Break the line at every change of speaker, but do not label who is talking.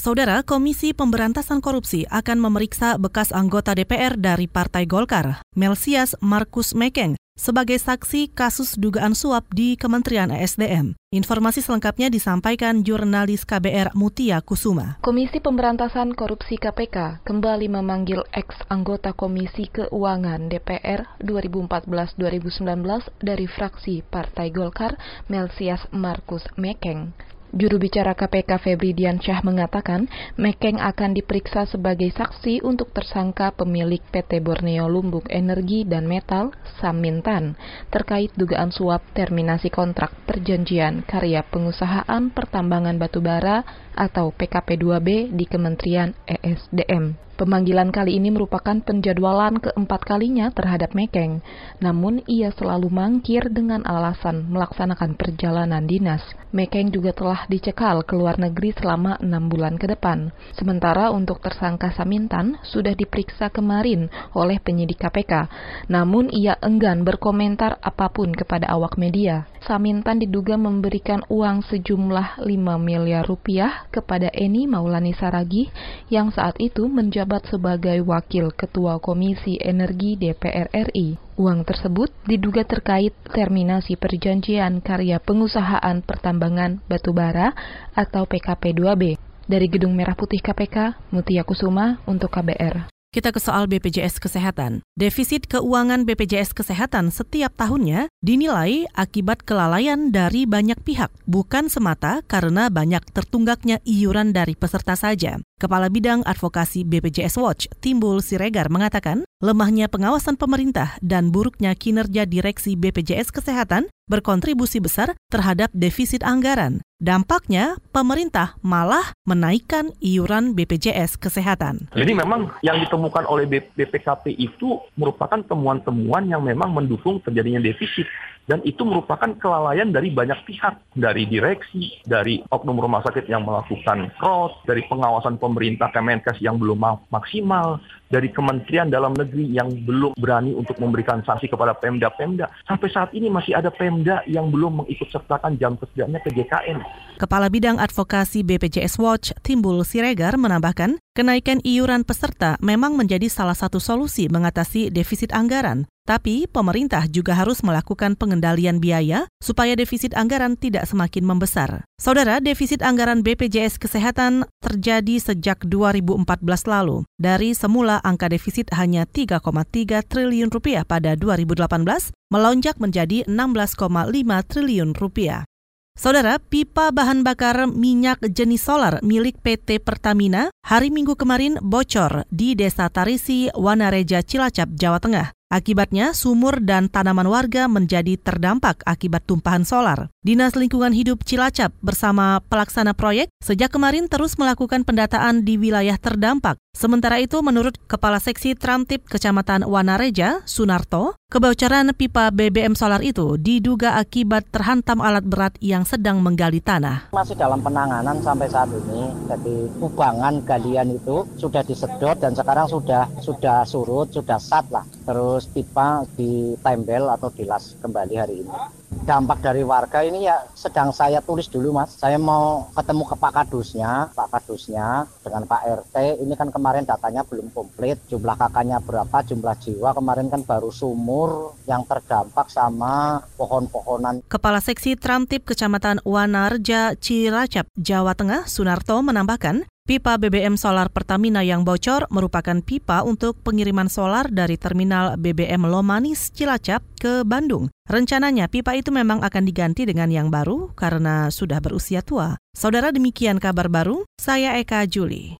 Saudara, Komisi Pemberantasan Korupsi akan memeriksa bekas anggota DPR dari Partai Golkar, Melsias Markus Mekeng, sebagai saksi kasus dugaan suap di Kementerian ESDM. Informasi selengkapnya disampaikan jurnalis KBR Mutia Kusuma.
Komisi Pemberantasan Korupsi KPK kembali memanggil ex-anggota Komisi Keuangan DPR 2014-2019 dari fraksi Partai Golkar, Melsias Markus Mekeng. Juru bicara KPK Febri Diansyah mengatakan, Mekeng akan diperiksa sebagai saksi untuk tersangka pemilik PT Borneo Lumbung Energi dan Metal, Samintan, terkait dugaan suap terminasi kontrak perjanjian karya pengusahaan pertambangan batubara atau PKP2B di Kementerian ESDM. Pemanggilan kali ini merupakan penjadwalan keempat kalinya terhadap Mekeng, namun ia selalu mangkir dengan alasan melaksanakan perjalanan dinas. Mekeng juga telah dicekal ke luar negeri selama enam bulan ke depan. Sementara untuk tersangka Samintan sudah diperiksa kemarin oleh penyidik KPK, namun ia enggan berkomentar apa pun kepada awak media. Samintan diduga memberikan uang sejumlah 5 miliar rupiah kepada Eni Maulani Saragih yang saat itu menjabat sebagai Wakil Ketua Komisi Energi DPR RI. Uang tersebut diduga terkait terminasi perjanjian karya pengusahaan pertambangan batubara atau PKP2B. Dari Gedung Merah Putih KPK, Mutia Kusuma untuk KBR.
Kita ke soal BPJS Kesehatan. Defisit keuangan BPJS Kesehatan setiap tahunnya dinilai akibat kelalaian dari banyak pihak, bukan semata karena banyak tertunggaknya iuran dari peserta saja. Kepala Bidang Advokasi BPJS Watch, Timbul Siregar, mengatakan lemahnya pengawasan pemerintah dan buruknya kinerja direksi BPJS Kesehatan berkontribusi besar terhadap defisit anggaran. Dampaknya, pemerintah malah menaikkan iuran BPJS Kesehatan.
Jadi memang yang ditemukan oleh BPKP itu merupakan temuan-temuan yang memang mendukung terjadinya defisit dan itu merupakan kelalaian dari banyak pihak, dari direksi, dari oknum rumah sakit yang melakukan fraud, dari pengawasan pemerintah Kemenkes yang belum maksimal, dari Kementerian Dalam Negeri yang belum berani untuk memberikan sanksi kepada Pemda-Pemda. Sampai saat ini masih ada Pemda yang belum mengikut sertakan jam kerjanya ke JKN.
Kepala Bidang Advokasi BPJS Watch, Timbul Siregar, menambahkan, kenaikan iuran peserta memang menjadi salah satu solusi mengatasi defisit anggaran. Tapi pemerintah juga harus melakukan pengendalian biaya supaya defisit anggaran tidak semakin membesar. Saudara, defisit anggaran BPJS Kesehatan terjadi sejak 2014 lalu. Dari semula angka defisit hanya 3,3 triliun rupiah pada 2018, melonjak menjadi 16,5 triliun rupiah. Saudara, pipa bahan bakar minyak jenis solar milik PT Pertamina hari Minggu kemarin bocor di Desa Tarisi, Wanareja, Cilacap, Jawa Tengah. Akibatnya, sumur dan tanaman warga menjadi terdampak akibat tumpahan solar. Dinas Lingkungan Hidup Cilacap bersama pelaksana proyek sejak kemarin terus melakukan pendataan di wilayah terdampak. Sementara itu, menurut Kepala Seksi Tramtip Kecamatan Wanareja, Sunarto, kebocoran pipa BBM solar itu diduga akibat terhantam alat berat yang sedang menggali tanah.
Masih dalam penanganan sampai saat ini, jadi kubangan galian itu sudah disedot dan sekarang sudah sudah surut, sudah sat lah. Terus pipa ditempel atau dilas kembali hari ini dampak dari warga ini ya sedang saya tulis dulu mas. Saya mau ketemu ke Pak Kadusnya, Pak Kadusnya dengan Pak RT. Ini kan kemarin datanya belum komplit. Jumlah kakaknya berapa, jumlah jiwa. Kemarin kan baru sumur yang terdampak sama pohon-pohonan.
Kepala Seksi Tramtip Kecamatan Wanarja, Cilacap, Jawa Tengah, Sunarto menambahkan, Pipa BBM solar Pertamina yang bocor merupakan pipa untuk pengiriman solar dari terminal BBM Lomanis Cilacap ke Bandung. Rencananya pipa itu memang akan diganti dengan yang baru karena sudah berusia tua. Saudara demikian kabar baru, saya Eka Juli.